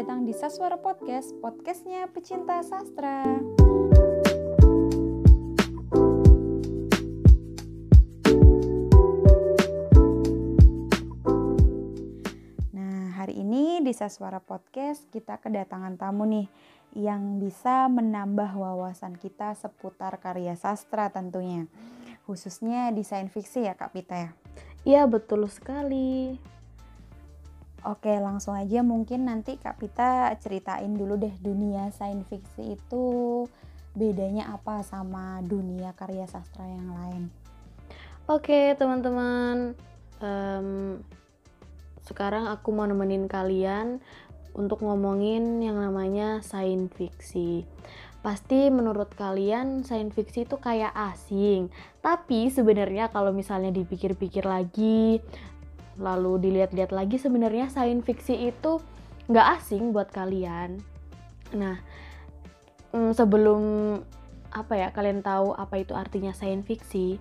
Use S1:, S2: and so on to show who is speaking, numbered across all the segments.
S1: datang di Saswara Podcast, podcastnya pecinta sastra. Nah, hari ini di Saswara Podcast kita kedatangan tamu nih yang bisa menambah wawasan kita seputar karya sastra tentunya. Khususnya desain fiksi ya Kak Pita ya.
S2: Iya betul sekali.
S1: Oke, langsung aja mungkin nanti Kak Pita ceritain dulu deh dunia sains fiksi itu bedanya apa sama dunia karya sastra yang lain.
S2: Oke teman-teman, um, sekarang aku mau nemenin kalian untuk ngomongin yang namanya sains fiksi. Pasti menurut kalian sains fiksi itu kayak asing, tapi sebenarnya kalau misalnya dipikir-pikir lagi, lalu dilihat-lihat lagi sebenarnya sains fiksi itu nggak asing buat kalian. Nah, sebelum apa ya kalian tahu apa itu artinya sains fiksi,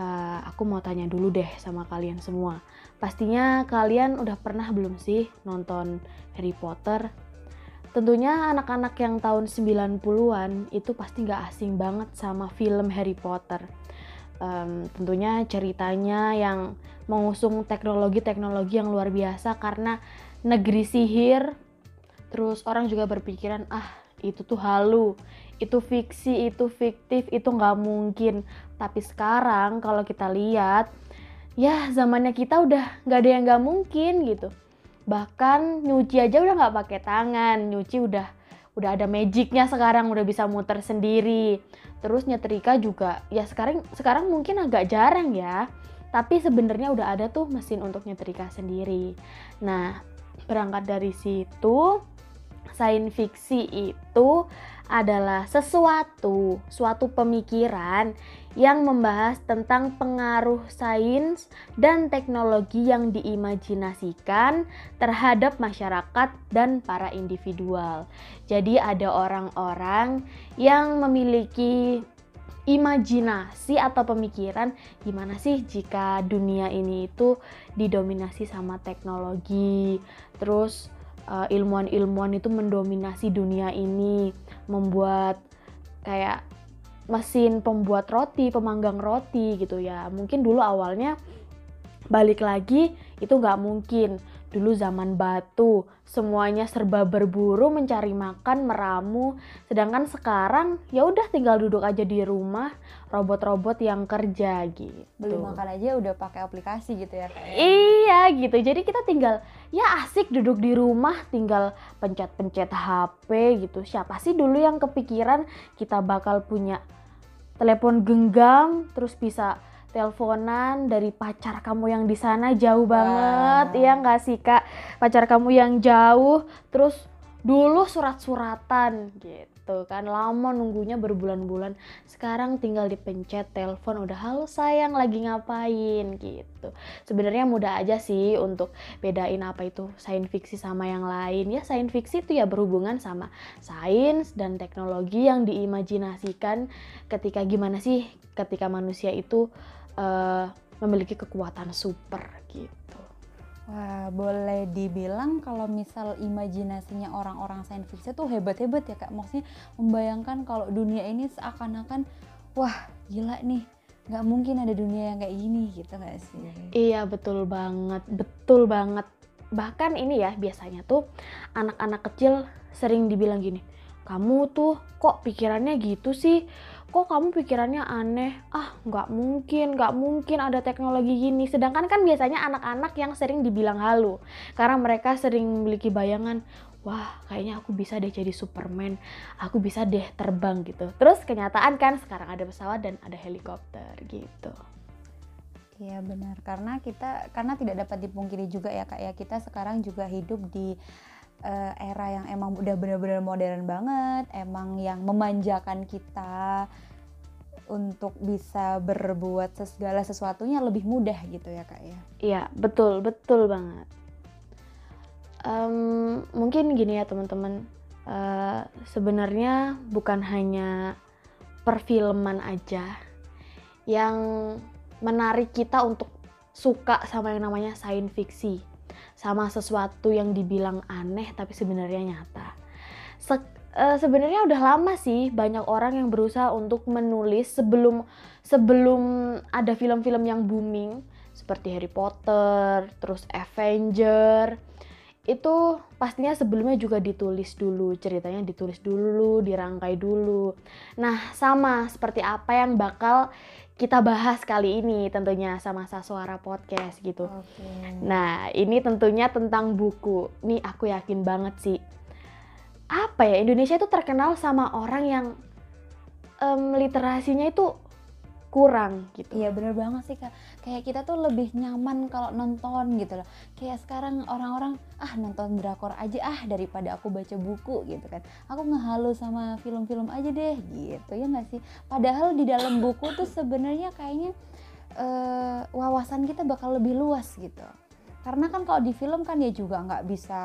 S2: uh, aku mau tanya dulu deh sama kalian semua. Pastinya kalian udah pernah belum sih nonton Harry Potter? Tentunya anak-anak yang tahun 90-an itu pasti nggak asing banget sama film Harry Potter. Um, tentunya ceritanya yang mengusung teknologi-teknologi yang luar biasa karena negeri sihir. Terus orang juga berpikiran, ah itu tuh halu, itu fiksi, itu fiktif, itu nggak mungkin. Tapi sekarang kalau kita lihat, ya zamannya kita udah nggak ada yang nggak mungkin gitu bahkan nyuci aja udah nggak pakai tangan nyuci udah udah ada magicnya sekarang udah bisa muter sendiri. Terus nyetrika juga ya sekarang sekarang mungkin agak jarang ya. Tapi sebenarnya udah ada tuh mesin untuk nyetrika sendiri. Nah berangkat dari situ sains fiksi itu adalah sesuatu, suatu pemikiran yang membahas tentang pengaruh sains dan teknologi yang diimajinasikan terhadap masyarakat dan para individual. Jadi ada orang-orang yang memiliki imajinasi atau pemikiran gimana sih jika dunia ini itu didominasi sama teknologi, terus uh, ilmuwan-ilmuwan itu mendominasi dunia ini, membuat kayak mesin pembuat roti, pemanggang roti gitu ya. Mungkin dulu awalnya balik lagi itu nggak mungkin. Dulu zaman batu, semuanya serba berburu, mencari makan, meramu. Sedangkan sekarang ya udah tinggal duduk aja di rumah, robot-robot yang kerja gitu.
S1: Beli makan aja udah pakai aplikasi gitu ya.
S2: Iya gitu. Jadi kita tinggal ya asik duduk di rumah, tinggal pencet-pencet HP gitu. Siapa sih dulu yang kepikiran kita bakal punya telepon genggam terus bisa teleponan dari pacar kamu yang di sana jauh banget, iya nggak sih kak? Pacar kamu yang jauh, terus dulu surat-suratan gitu kan, lama nunggunya berbulan-bulan. Sekarang tinggal dipencet telepon, udah halo sayang lagi ngapain gitu. Sebenarnya mudah aja sih untuk bedain apa itu sains fiksi sama yang lain. Ya sains fiksi itu ya berhubungan sama sains dan teknologi yang diimajinasikan ketika gimana sih ketika manusia itu uh, memiliki kekuatan super gitu.
S1: Wah, boleh dibilang kalau misal imajinasinya orang-orang sains fiksi tuh hebat-hebat ya kak. Maksudnya membayangkan kalau dunia ini seakan-akan, wah gila nih, nggak mungkin ada dunia yang kayak gini gitu nggak sih?
S2: Iya betul banget, betul banget. Bahkan ini ya biasanya tuh anak-anak kecil sering dibilang gini, kamu tuh kok pikirannya gitu sih? Kok kamu pikirannya aneh? Ah nggak mungkin nggak mungkin ada teknologi gini. Sedangkan kan biasanya anak-anak yang sering dibilang halu karena mereka sering memiliki bayangan wah kayaknya aku bisa deh jadi Superman aku bisa deh terbang gitu. Terus kenyataan kan sekarang ada pesawat dan ada helikopter gitu.
S1: Iya benar. Karena kita karena tidak dapat dipungkiri juga ya kak ya. Kita sekarang juga hidup di uh, era yang emang udah benar-benar modern banget, emang yang memanjakan kita untuk bisa berbuat segala sesuatunya lebih mudah gitu ya kak ya?
S2: Iya betul betul banget. Um, mungkin gini ya teman-teman. Uh, sebenarnya bukan hanya perfilman aja yang menarik kita untuk suka sama yang namanya sains fiksi sama sesuatu yang dibilang aneh tapi sebenarnya nyata. Se uh, sebenarnya udah lama sih banyak orang yang berusaha untuk menulis sebelum sebelum ada film-film yang booming seperti Harry Potter, terus Avenger. Itu pastinya sebelumnya juga ditulis dulu, ceritanya ditulis dulu, dirangkai dulu. Nah, sama seperti apa yang bakal kita bahas kali ini tentunya sama Suara Podcast gitu. Okay. Nah, ini tentunya tentang buku. Nih aku yakin banget sih. Apa ya Indonesia itu terkenal sama orang yang um, literasinya itu kurang gitu.
S1: Iya bener banget sih kak. Kayak kita tuh lebih nyaman kalau nonton gitu loh. Kayak sekarang orang-orang ah nonton drakor aja ah daripada aku baca buku gitu kan. Aku ngehalu sama film-film aja deh gitu ya nggak sih. Padahal di dalam buku tuh sebenarnya kayaknya uh, wawasan kita bakal lebih luas gitu. Karena kan kalau di film kan ya juga nggak bisa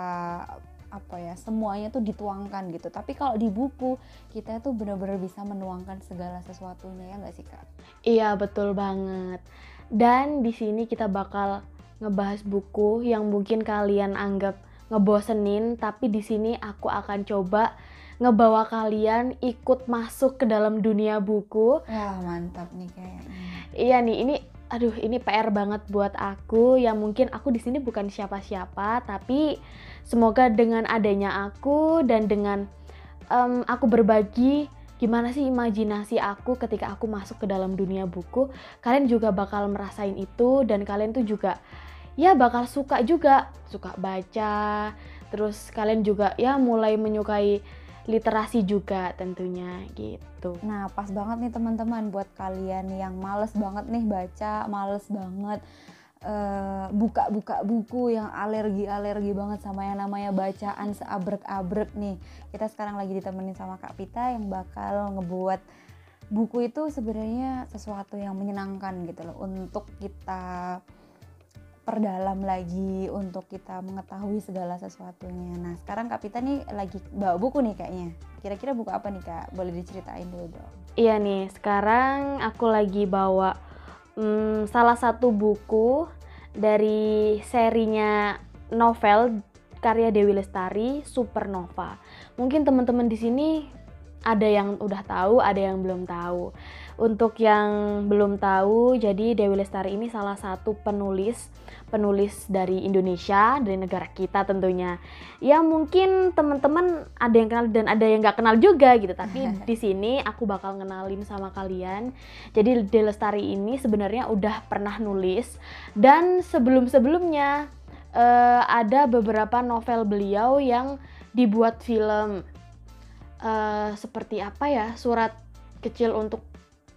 S1: apa ya semuanya tuh dituangkan gitu tapi kalau di buku kita tuh benar-benar bisa menuangkan segala sesuatunya ya nggak sih kak
S2: iya betul banget dan di sini kita bakal ngebahas buku yang mungkin kalian anggap ngebosenin tapi di sini aku akan coba ngebawa kalian ikut masuk ke dalam dunia buku.
S1: Wah mantap nih kayaknya.
S2: Iya nih ini aduh ini PR banget buat aku. Yang mungkin aku di sini bukan siapa-siapa tapi semoga dengan adanya aku dan dengan um, aku berbagi gimana sih imajinasi aku ketika aku masuk ke dalam dunia buku kalian juga bakal merasain itu dan kalian tuh juga ya bakal suka juga suka baca terus kalian juga ya mulai menyukai literasi juga tentunya gitu.
S1: Nah pas banget nih teman-teman buat kalian yang males banget nih baca, males banget buka-buka uh, buku yang alergi-alergi banget sama yang namanya bacaan seabrek-abrek nih. Kita sekarang lagi ditemenin sama Kak Pita yang bakal ngebuat buku itu sebenarnya sesuatu yang menyenangkan gitu loh untuk kita perdalam lagi untuk kita mengetahui segala sesuatunya. Nah, sekarang Kak Pita nih lagi bawa buku nih kayaknya. Kira-kira buku apa nih Kak? Boleh diceritain dulu dong.
S2: Iya nih, sekarang aku lagi bawa hmm, salah satu buku dari serinya novel karya Dewi Lestari, Supernova. Mungkin teman-teman di sini ada yang udah tahu, ada yang belum tahu. Untuk yang belum tahu, jadi Dewi Lestari ini salah satu penulis penulis dari Indonesia, dari negara kita tentunya. Ya mungkin teman-teman ada yang kenal dan ada yang nggak kenal juga gitu. Tapi di sini aku bakal ngenalin sama kalian. Jadi Dewi Lestari ini sebenarnya udah pernah nulis dan sebelum-sebelumnya uh, ada beberapa novel beliau yang dibuat film uh, seperti apa ya surat kecil untuk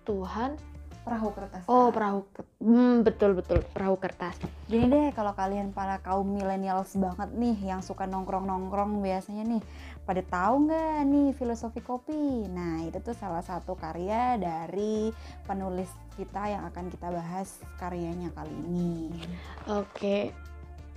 S2: Tuhan.
S1: Perahu kertas.
S2: Oh perahu hmm, betul betul. Perahu kertas.
S1: Gini deh kalau kalian para kaum millennials banget nih yang suka nongkrong nongkrong biasanya nih pada tahu nggak nih filosofi kopi? Nah itu tuh salah satu karya dari penulis kita yang akan kita bahas karyanya kali ini.
S2: Oke.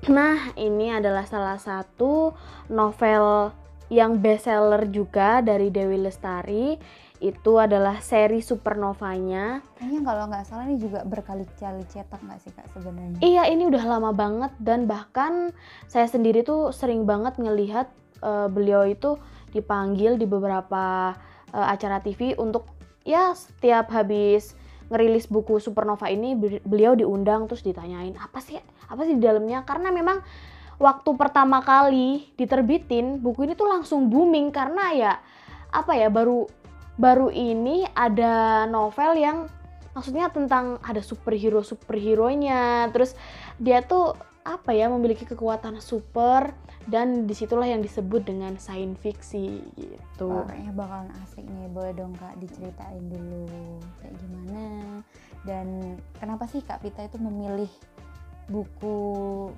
S2: Nah ini adalah salah satu novel yang bestseller juga dari Dewi Lestari itu adalah seri Supernovanya.
S1: Kayaknya kalau nggak salah ini juga berkali-kali cetak nggak sih kak sebenarnya?
S2: Iya ini udah lama banget dan bahkan saya sendiri tuh sering banget ngelihat uh, beliau itu dipanggil di beberapa uh, acara TV untuk ya setiap habis ngerilis buku Supernova ini beliau diundang terus ditanyain apa sih apa sih di dalamnya karena memang waktu pertama kali diterbitin buku ini tuh langsung booming karena ya apa ya baru baru ini ada novel yang maksudnya tentang ada superhero superhero-nya terus dia tuh apa ya memiliki kekuatan super dan di situlah yang disebut dengan science fiksi gitu.
S1: Kayaknya bakalan asik nih, boleh dong kak diceritain dulu kayak gimana dan kenapa sih kak Pita itu memilih buku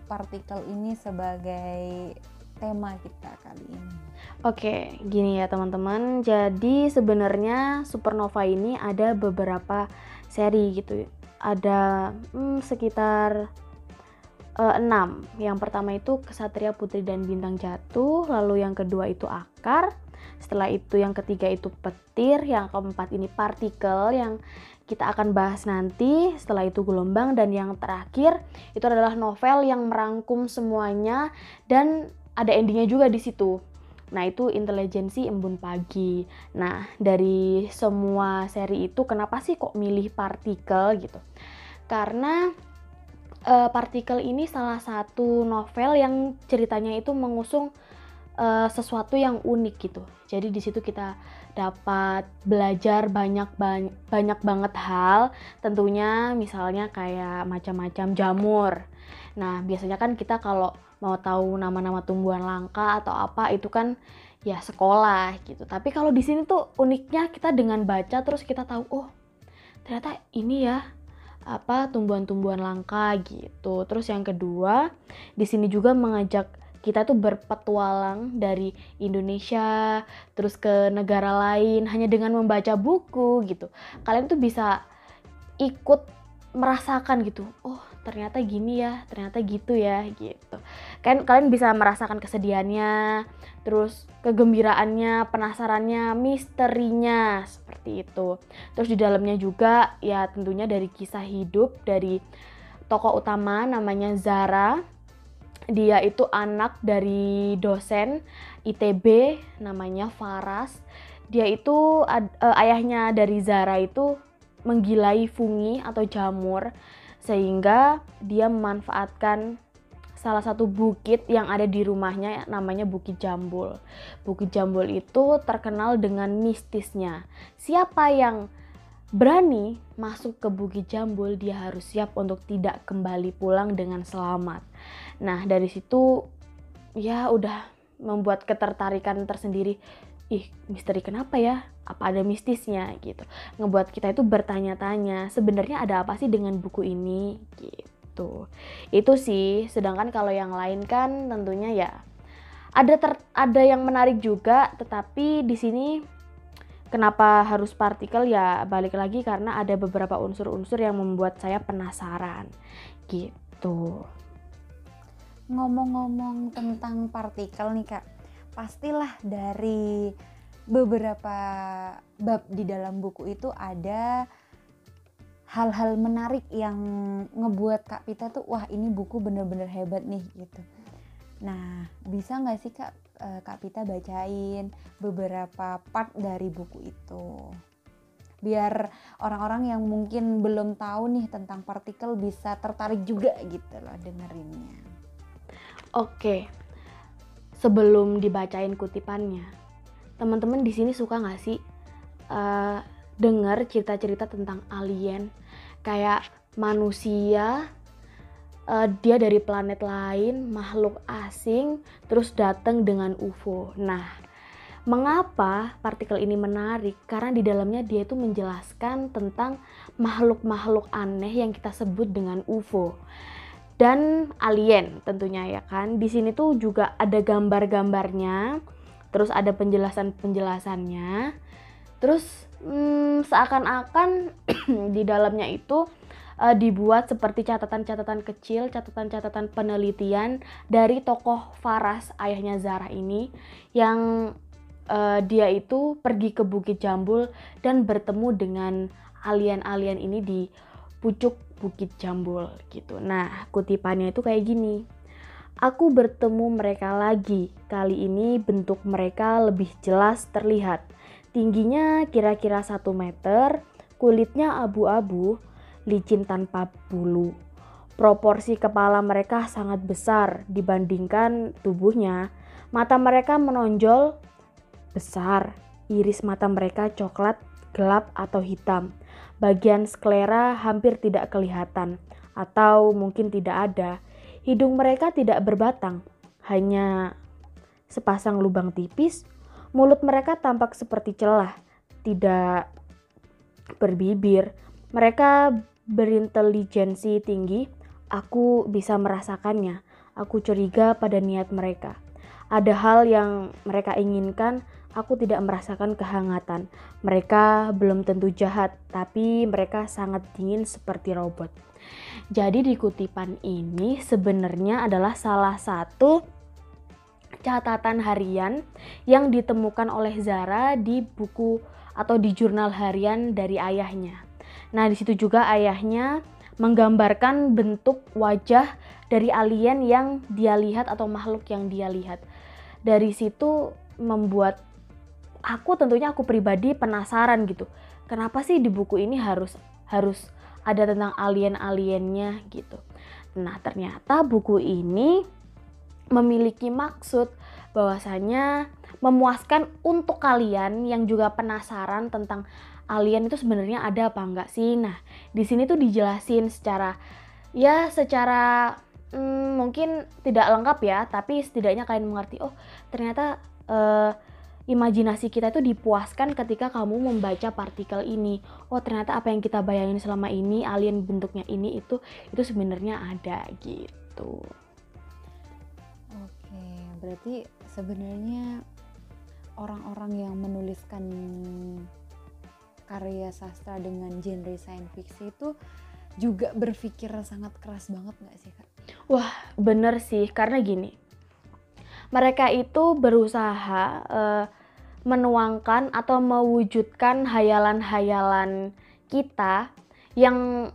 S1: partikel ini sebagai tema kita kali ini.
S2: Oke, gini ya teman-teman. Jadi sebenarnya Supernova ini ada beberapa seri gitu. Ada hmm, sekitar uh, enam. Yang pertama itu Kesatria Putri dan Bintang Jatuh, lalu yang kedua itu Akar, Setelah itu yang ketiga itu petir, yang keempat ini partikel yang kita akan bahas nanti. Setelah itu gelombang dan yang terakhir itu adalah novel yang merangkum semuanya dan ada endingnya juga di situ. Nah, itu intelijensi embun pagi. Nah, dari semua seri itu kenapa sih kok milih partikel gitu? Karena uh, partikel ini salah satu novel yang ceritanya itu mengusung uh, sesuatu yang unik gitu. Jadi di situ kita dapat belajar banyak banyak, banget hal. Tentunya misalnya kayak macam-macam jamur. Nah biasanya kan kita kalau mau tahu nama-nama tumbuhan langka atau apa itu kan ya sekolah gitu. Tapi kalau di sini tuh uniknya kita dengan baca terus kita tahu oh ternyata ini ya apa tumbuhan-tumbuhan langka gitu. Terus yang kedua di sini juga mengajak kita tuh berpetualang dari Indonesia terus ke negara lain hanya dengan membaca buku gitu. Kalian tuh bisa ikut merasakan gitu. Oh, ternyata gini ya, ternyata gitu ya gitu. Kan kalian bisa merasakan kesedihannya, terus kegembiraannya, penasarannya, misterinya seperti itu. Terus di dalamnya juga ya tentunya dari kisah hidup dari tokoh utama namanya Zara dia itu anak dari dosen ITB namanya Faras. Dia itu uh, ayahnya dari Zara itu menggilai fungi atau jamur sehingga dia memanfaatkan salah satu bukit yang ada di rumahnya namanya Bukit Jambul. Bukit Jambul itu terkenal dengan mistisnya. Siapa yang berani masuk ke Bukit Jambul, dia harus siap untuk tidak kembali pulang dengan selamat. Nah, dari situ ya udah membuat ketertarikan tersendiri. Ih, misteri kenapa ya? Apa ada mistisnya gitu. Ngebuat kita itu bertanya-tanya, sebenarnya ada apa sih dengan buku ini gitu. Itu sih, sedangkan kalau yang lain kan tentunya ya ada ter, ada yang menarik juga, tetapi di sini Kenapa harus partikel ya balik lagi karena ada beberapa unsur-unsur yang membuat saya penasaran gitu.
S1: Ngomong-ngomong tentang partikel nih kak, pastilah dari beberapa bab di dalam buku itu ada hal-hal menarik yang ngebuat Kak Pita tuh wah ini buku bener-bener hebat nih gitu. Nah bisa nggak sih Kak uh, Kak Pita bacain beberapa part dari buku itu. Biar orang-orang yang mungkin belum tahu nih tentang partikel bisa tertarik juga gitu loh dengerinnya.
S2: Oke. Sebelum dibacain kutipannya, teman-teman di sini suka nggak sih uh, dengar cerita-cerita tentang alien kayak manusia uh, dia dari planet lain, makhluk asing, terus datang dengan UFO. Nah, mengapa partikel ini menarik? Karena di dalamnya dia itu menjelaskan tentang makhluk-makhluk aneh yang kita sebut dengan UFO dan alien tentunya ya kan. Di sini tuh juga ada gambar-gambarnya, terus ada penjelasan-penjelasannya. Terus hmm, seakan-akan di dalamnya itu uh, dibuat seperti catatan-catatan kecil, catatan-catatan penelitian dari tokoh Faras ayahnya Zara ini yang uh, dia itu pergi ke Bukit Jambul dan bertemu dengan alien-alien ini di pucuk Bukit Jambul gitu. Nah, kutipannya itu kayak gini. Aku bertemu mereka lagi. Kali ini bentuk mereka lebih jelas terlihat. Tingginya kira-kira 1 meter, kulitnya abu-abu, licin tanpa bulu. Proporsi kepala mereka sangat besar dibandingkan tubuhnya. Mata mereka menonjol besar, iris mata mereka coklat, gelap atau hitam. Bagian sklera hampir tidak kelihatan atau mungkin tidak ada. Hidung mereka tidak berbatang, hanya sepasang lubang tipis. Mulut mereka tampak seperti celah, tidak berbibir. Mereka berintelijensi tinggi, aku bisa merasakannya. Aku curiga pada niat mereka. Ada hal yang mereka inginkan, aku tidak merasakan kehangatan. Mereka belum tentu jahat, tapi mereka sangat dingin seperti robot. Jadi di kutipan ini sebenarnya adalah salah satu catatan harian yang ditemukan oleh Zara di buku atau di jurnal harian dari ayahnya. Nah, di situ juga ayahnya menggambarkan bentuk wajah dari alien yang dia lihat atau makhluk yang dia lihat. Dari situ membuat aku tentunya aku pribadi penasaran gitu. Kenapa sih di buku ini harus harus ada tentang alien-aliennya gitu. Nah, ternyata buku ini memiliki maksud bahwasanya memuaskan untuk kalian yang juga penasaran tentang alien itu sebenarnya ada apa enggak sih? Nah, di sini tuh dijelasin secara ya secara hmm, mungkin tidak lengkap ya, tapi setidaknya kalian mengerti oh, ternyata uh, imajinasi kita itu dipuaskan ketika kamu membaca partikel ini. Oh, ternyata apa yang kita bayangin selama ini alien bentuknya ini itu itu sebenarnya ada gitu.
S1: Oke, berarti sebenarnya orang-orang yang menuliskan karya sastra dengan genre science fiction itu juga berpikir sangat keras banget nggak sih kak?
S2: Wah bener sih karena gini mereka itu berusaha uh, menuangkan atau mewujudkan hayalan-hayalan kita yang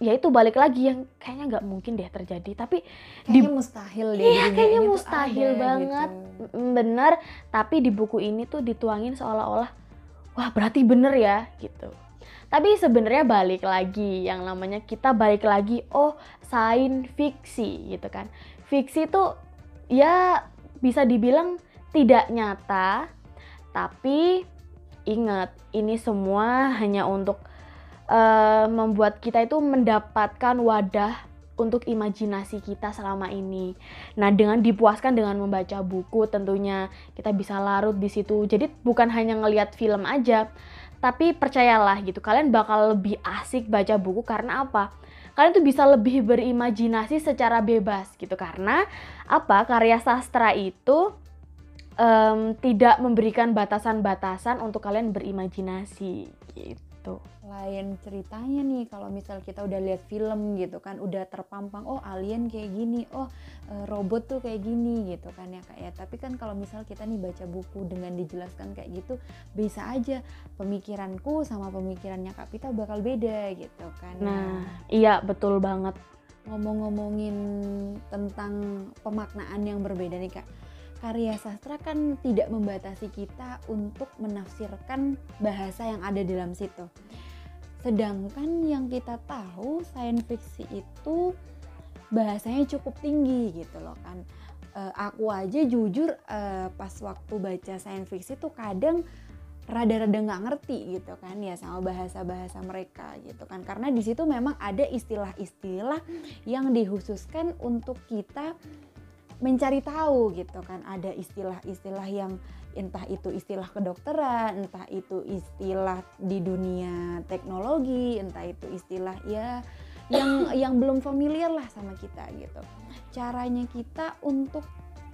S2: ya itu balik lagi yang kayaknya nggak mungkin deh terjadi tapi
S1: kayaknya di, mustahil deh
S2: iya kayaknya mustahil banget gitu. bener tapi di buku ini tuh dituangin seolah-olah wah berarti bener ya gitu. Tapi sebenarnya balik lagi yang namanya kita balik lagi oh sains fiksi gitu kan. Fiksi itu ya bisa dibilang tidak nyata tapi ingat ini semua hanya untuk uh, membuat kita itu mendapatkan wadah untuk imajinasi kita selama ini. Nah, dengan dipuaskan dengan membaca buku tentunya kita bisa larut di situ. Jadi bukan hanya ngelihat film aja, tapi percayalah gitu, kalian bakal lebih asik baca buku karena apa? Kalian tuh bisa lebih berimajinasi secara bebas gitu karena apa? Karya sastra itu um, tidak memberikan batasan-batasan untuk kalian berimajinasi gitu.
S1: Lain ceritanya nih kalau misal kita udah lihat film gitu kan udah terpampang oh alien kayak gini oh eh, robot tuh kayak gini gitu kan ya kayak ya. tapi kan kalau misal kita nih baca buku dengan dijelaskan kayak gitu bisa aja pemikiranku sama pemikirannya Kak Pita bakal beda gitu kan
S2: nah iya betul banget.
S1: Ngomong-ngomongin tentang pemaknaan yang berbeda nih Kak karya sastra kan tidak membatasi kita untuk menafsirkan bahasa yang ada dalam situ. Sedangkan yang kita tahu sains fiksi itu bahasanya cukup tinggi gitu loh kan. E, aku aja jujur e, pas waktu baca sains fiksi tuh kadang rada-rada nggak ngerti gitu kan ya sama bahasa-bahasa mereka gitu kan karena di situ memang ada istilah-istilah yang dikhususkan untuk kita mencari tahu gitu kan ada istilah-istilah yang entah itu istilah kedokteran, entah itu istilah di dunia teknologi, entah itu istilah ya yang yang belum familiar lah sama kita gitu. Caranya kita untuk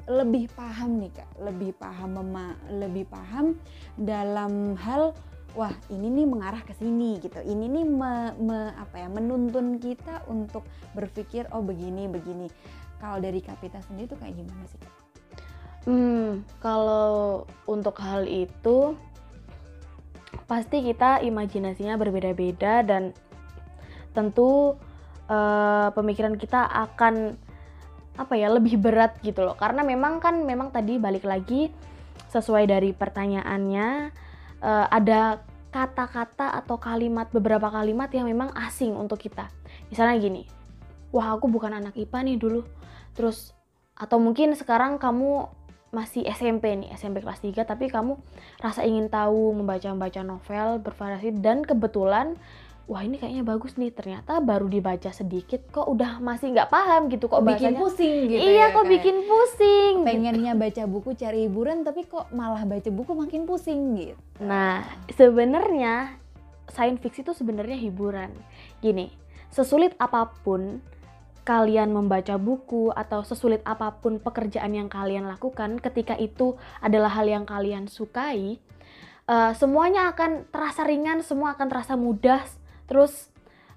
S1: lebih paham nih kak, lebih paham mema, lebih paham dalam hal wah ini nih mengarah ke sini gitu. Ini nih me, me, apa ya menuntun kita untuk berpikir oh begini begini. Kalau dari Kapita sendiri tuh kayak gimana sih?
S2: Hmm, kalau untuk hal itu pasti kita imajinasinya berbeda-beda dan tentu uh, pemikiran kita akan apa ya lebih berat gitu loh. Karena memang kan memang tadi balik lagi sesuai dari pertanyaannya uh, ada kata-kata atau kalimat beberapa kalimat yang memang asing untuk kita. Misalnya gini wah aku bukan anak IPA nih dulu terus atau mungkin sekarang kamu masih SMP nih, SMP kelas 3 tapi kamu rasa ingin tahu membaca-baca novel bervariasi dan kebetulan wah ini kayaknya bagus nih ternyata baru dibaca sedikit kok udah masih nggak paham gitu kok
S1: bikin pusing gitu
S2: iya ya, kok bikin pusing
S1: pengennya baca buku cari hiburan tapi kok malah baca buku makin pusing gitu.
S2: Nah sebenarnya sains fiksi itu sebenarnya hiburan. Gini sesulit apa pun kalian membaca buku atau sesulit apa pun pekerjaan yang kalian lakukan, ketika itu adalah hal yang kalian sukai, uh, semuanya akan terasa ringan, semua akan terasa mudah. Terus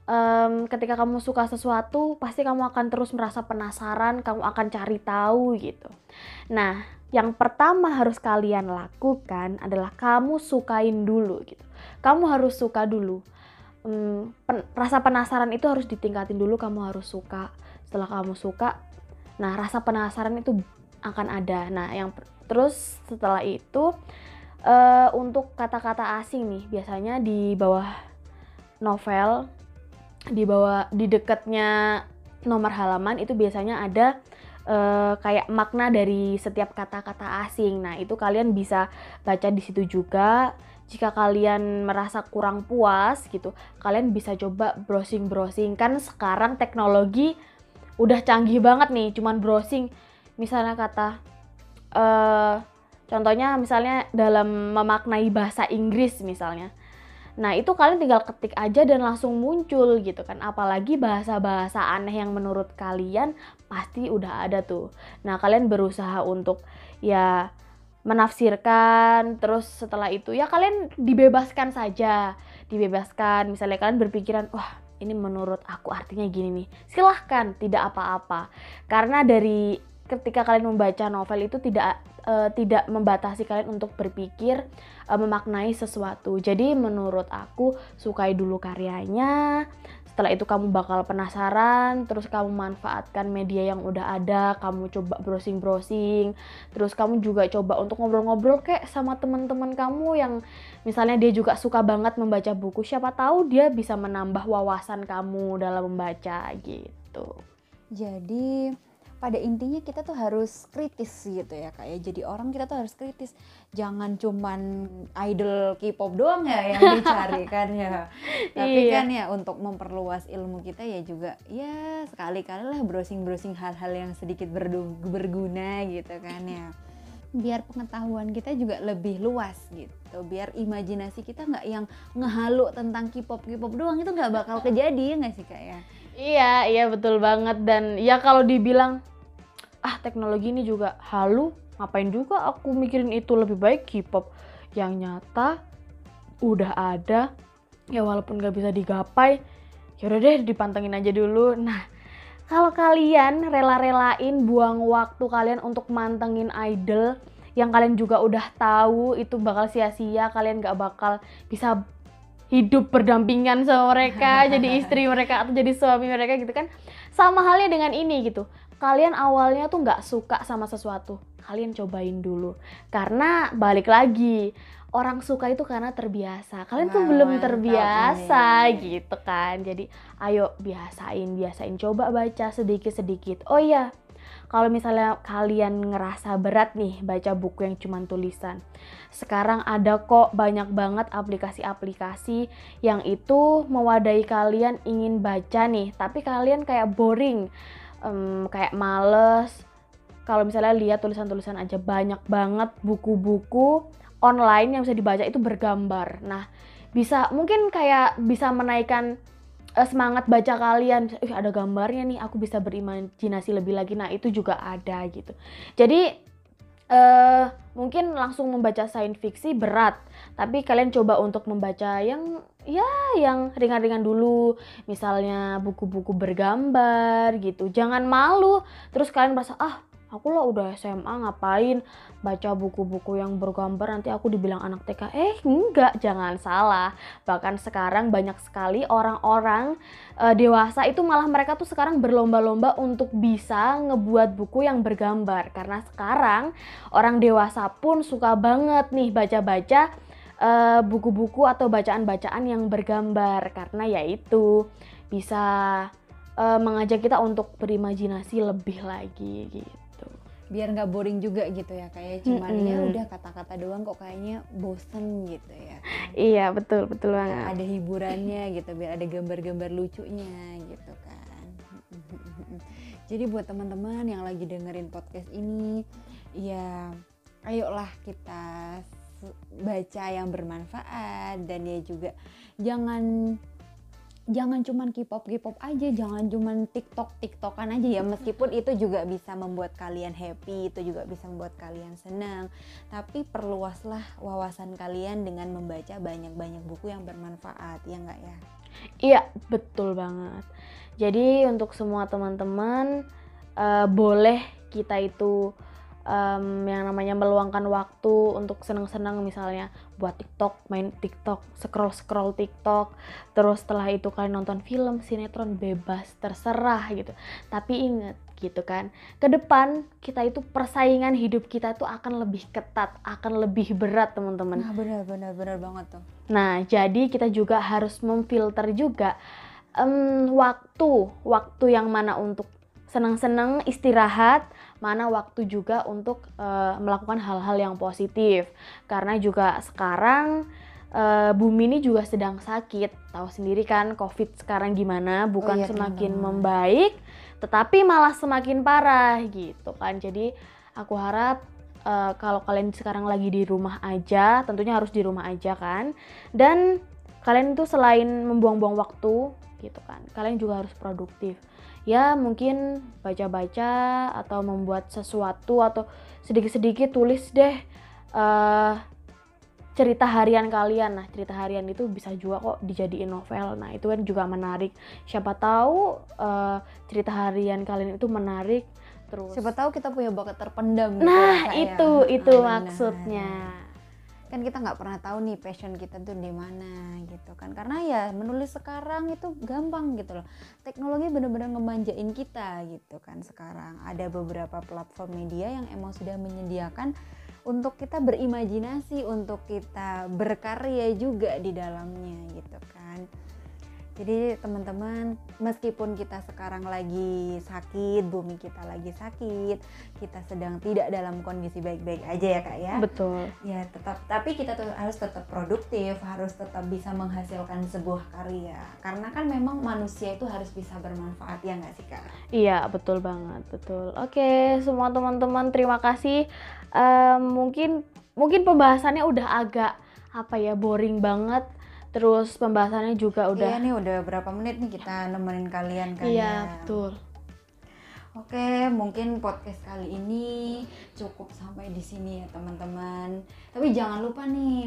S2: um, ketika kamu suka sesuatu, pasti kamu akan terus merasa penasaran, kamu akan cari tahu gitu. Nah, yang pertama harus kalian lakukan adalah kamu sukain dulu gitu. Kamu harus suka dulu. Hmm, pen, rasa penasaran itu harus ditingkatin dulu. Kamu harus suka. Setelah kamu suka, nah rasa penasaran itu akan ada. Nah, yang terus setelah itu uh, untuk kata-kata asing nih biasanya di bawah novel, di bawah di dekatnya nomor halaman itu biasanya ada uh, kayak makna dari setiap kata-kata asing. Nah, itu kalian bisa baca di situ juga. Jika kalian merasa kurang puas gitu, kalian bisa coba browsing-browsing. Kan sekarang teknologi udah canggih banget nih, cuman browsing misalnya kata uh, contohnya misalnya dalam memaknai bahasa Inggris misalnya. Nah, itu kalian tinggal ketik aja dan langsung muncul gitu kan. Apalagi bahasa-bahasa aneh yang menurut kalian pasti udah ada tuh. Nah, kalian berusaha untuk ya menafsirkan terus setelah itu ya kalian dibebaskan saja. Dibebaskan misalnya kalian berpikiran, "Wah, ini menurut aku artinya gini nih." Silahkan, tidak apa-apa. Karena dari ketika kalian membaca novel itu tidak uh, tidak membatasi kalian untuk berpikir uh, memaknai sesuatu. Jadi menurut aku sukai dulu karyanya. Setelah itu kamu bakal penasaran, terus kamu manfaatkan media yang udah ada, kamu coba browsing-browsing, terus kamu juga coba untuk ngobrol-ngobrol kayak sama teman-teman kamu yang misalnya dia juga suka banget membaca buku, siapa tahu dia bisa menambah wawasan kamu dalam membaca gitu.
S1: Jadi pada intinya kita tuh harus kritis gitu ya kayak jadi orang kita tuh harus kritis. Jangan cuman idol K-pop doang ya yang dicari kan ya. Tapi iya. kan ya untuk memperluas ilmu kita ya juga ya sekali-kali lah browsing-browsing hal-hal yang sedikit berguna gitu kan ya. Biar pengetahuan kita juga lebih luas gitu. Biar imajinasi kita nggak yang ngehalu tentang K-pop K-pop doang itu nggak bakal kejadian nggak sih kak ya
S2: Iya, iya betul banget dan ya kalau dibilang ah teknologi ini juga halu, ngapain juga aku mikirin itu lebih baik K-pop yang nyata udah ada ya walaupun gak bisa digapai ya udah deh dipantengin aja dulu. Nah, kalau kalian rela-relain buang waktu kalian untuk mantengin idol yang kalian juga udah tahu itu bakal sia-sia, kalian gak bakal bisa hidup berdampingan sama mereka, jadi istri mereka atau jadi suami mereka gitu kan. Sama halnya dengan ini gitu. Kalian awalnya tuh nggak suka sama sesuatu, kalian cobain dulu. Karena balik lagi, orang suka itu karena terbiasa. Kalian tuh belum terbiasa gitu kan. Jadi ayo biasain, biasain coba baca sedikit-sedikit. Oh iya, kalau misalnya kalian ngerasa berat nih baca buku yang cuma tulisan. Sekarang ada kok banyak banget aplikasi-aplikasi yang itu mewadahi kalian ingin baca nih, tapi kalian kayak boring, um, kayak males. Kalau misalnya lihat tulisan-tulisan aja banyak banget buku-buku online yang bisa dibaca itu bergambar. Nah, bisa mungkin kayak bisa menaikkan uh, semangat baca kalian. Ih, ada gambarnya nih aku bisa berimajinasi lebih lagi. Nah itu juga ada gitu. Jadi uh, mungkin langsung membaca sains fiksi berat. Tapi kalian coba untuk membaca yang ya yang ringan-ringan dulu. Misalnya buku-buku bergambar gitu. Jangan malu. Terus kalian merasa ah aku lah udah SMA ngapain baca buku-buku yang bergambar nanti aku dibilang anak TK eh enggak jangan salah. Bahkan sekarang banyak sekali orang-orang e, dewasa itu malah mereka tuh sekarang berlomba-lomba untuk bisa ngebuat buku yang bergambar. Karena sekarang orang dewasa pun suka banget nih baca-baca uh, buku-buku atau bacaan-bacaan yang bergambar. Karena yaitu bisa uh, mengajak kita untuk berimajinasi lebih lagi gitu
S1: biar nggak boring juga gitu ya kayak cuman mm -hmm. ya udah kata-kata doang kok kayaknya bosen gitu ya
S2: kan? iya betul betul banget
S1: ada hiburannya gitu biar ada gambar-gambar lucunya gitu kan jadi buat teman-teman yang lagi dengerin podcast ini ya ayolah kita baca yang bermanfaat dan ya juga jangan jangan cuman K-pop K-pop aja, jangan cuman TikTok TikTokan aja ya. Meskipun itu juga bisa membuat kalian happy, itu juga bisa membuat kalian senang. Tapi perluaslah wawasan kalian dengan membaca banyak-banyak buku yang bermanfaat, ya enggak ya?
S2: Iya, betul banget. Jadi untuk semua teman-teman uh, boleh kita itu um, yang namanya meluangkan waktu untuk senang-senang misalnya buat TikTok, main TikTok, scroll-scroll TikTok, terus setelah itu kalian nonton film, sinetron bebas, terserah gitu. Tapi ingat gitu kan, ke depan kita itu persaingan hidup kita tuh akan lebih ketat, akan lebih berat teman-teman.
S1: Nah benar benar benar banget tuh.
S2: Nah jadi kita juga harus memfilter juga um, waktu, waktu yang mana untuk senang-senang istirahat, mana waktu juga untuk uh, melakukan hal-hal yang positif. Karena juga sekarang uh, bumi ini juga sedang sakit. Tahu sendiri kan COVID sekarang gimana, bukan oh, iya, semakin teman. membaik, tetapi malah semakin parah gitu kan. Jadi aku harap uh, kalau kalian sekarang lagi di rumah aja, tentunya harus di rumah aja kan. Dan kalian itu selain membuang-buang waktu gitu kan, kalian juga harus produktif ya mungkin baca-baca atau membuat sesuatu atau sedikit-sedikit tulis deh uh, cerita harian kalian. Nah cerita harian itu bisa juga kok dijadiin novel. Nah itu kan juga menarik. Siapa tahu uh, cerita harian kalian itu menarik terus
S1: siapa tahu kita punya bakat terpendam gitu
S2: nah ya, itu itu nah, maksudnya
S1: kan kita nggak pernah tahu nih passion kita tuh di mana gitu kan. Karena ya menulis sekarang itu gampang gitu loh. Teknologi bener-bener ngemanjain kita gitu kan sekarang. Ada beberapa platform media yang emang sudah menyediakan untuk kita berimajinasi untuk kita berkarya juga di dalamnya gitu kan jadi teman-teman, meskipun kita sekarang lagi sakit, bumi kita lagi sakit, kita sedang tidak dalam kondisi baik-baik aja ya kak ya.
S2: Betul.
S1: Ya tetap, tapi kita tuh harus tetap produktif, harus tetap bisa menghasilkan sebuah karya. Karena kan memang manusia itu harus bisa bermanfaat ya nggak sih kak?
S2: Iya betul banget, betul. Oke, semua teman-teman terima kasih. Um, mungkin mungkin pembahasannya udah agak apa ya boring banget terus pembahasannya juga udah
S1: iya nih udah berapa menit nih kita nemenin kalian kan
S2: iya ya. betul
S1: Oke, mungkin podcast kali ini cukup sampai di sini ya teman-teman. Tapi jangan lupa nih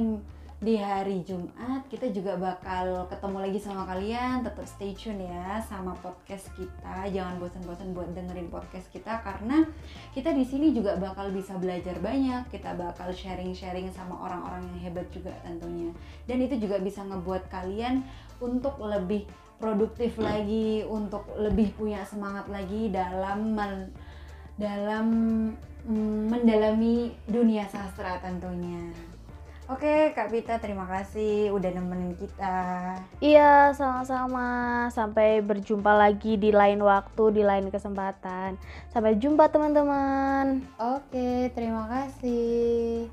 S1: di hari Jumat kita juga bakal ketemu lagi sama kalian. Tetap stay tune ya sama podcast kita. Jangan bosan-bosan buat dengerin podcast kita karena kita di sini juga bakal bisa belajar banyak. Kita bakal sharing-sharing sama orang-orang yang hebat juga tentunya. Dan itu juga bisa ngebuat kalian untuk lebih produktif lagi untuk lebih punya semangat lagi dalam men, dalam mm, mendalami dunia sastra tentunya Oke, Kak Pita, terima kasih udah nemenin kita.
S2: Iya, sama-sama. Sampai berjumpa lagi di lain waktu, di lain kesempatan. Sampai jumpa, teman-teman.
S1: Oke, terima kasih.